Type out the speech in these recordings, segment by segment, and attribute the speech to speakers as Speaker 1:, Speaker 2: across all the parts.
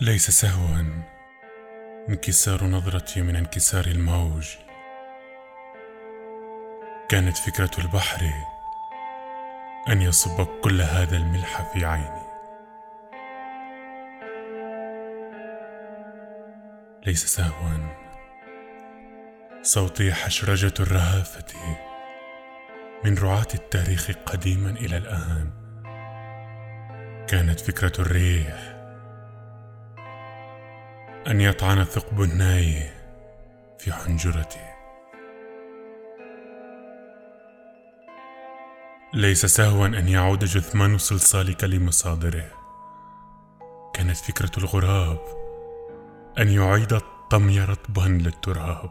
Speaker 1: ليس سهوا. انكسار نظرتي من انكسار الموج. كانت فكرة البحر أن يصب كل هذا الملح في عيني. ليس سهوا. صوتي حشرجة الرهافة من رعاة التاريخ قديما إلى الآن. كانت فكرة الريح أن يطعن ثقب الناي في حنجرتي. ليس سهوا أن يعود جثمان صلصالك لمصادره كانت فكرة الغراب أن يعيد الطمي رطبا للتراب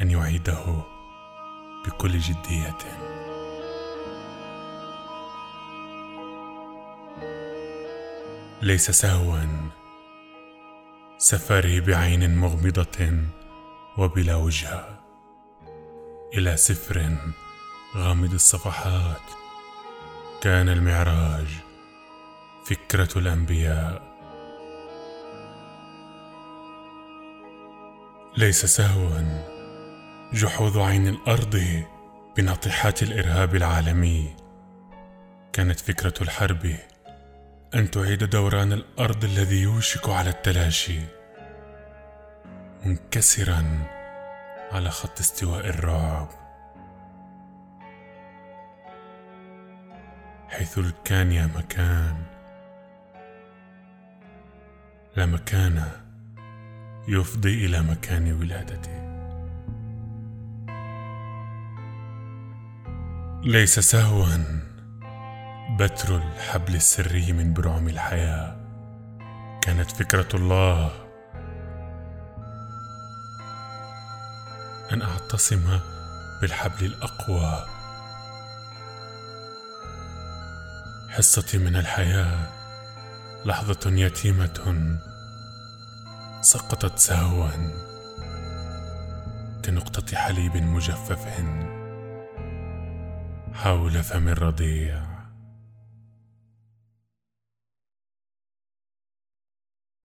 Speaker 1: أن يعيده بكل جدية. ليس سهوا. سفري بعين مغمضة وبلا وجهة إلى سفر غامض الصفحات. كان المعراج فكرة الأنبياء. ليس سهوا. جحوظ عين الأرض بناطحات الإرهاب العالمي. كانت فكرة الحرب أن تعيد دوران الأرض الذي يوشك على التلاشي منكسرا على خط استواء الرعب. حيث الكان يا مكان لا مكان يفضي إلى مكان ولادتي. ليس سهوا بتر الحبل السري من برعم الحياة. كانت فكرة الله. أن أعتصم بالحبل الأقوى. حصتي من الحياة لحظة يتيمة سقطت سهوا كنقطة حليب مجفف حول فم الرضيع.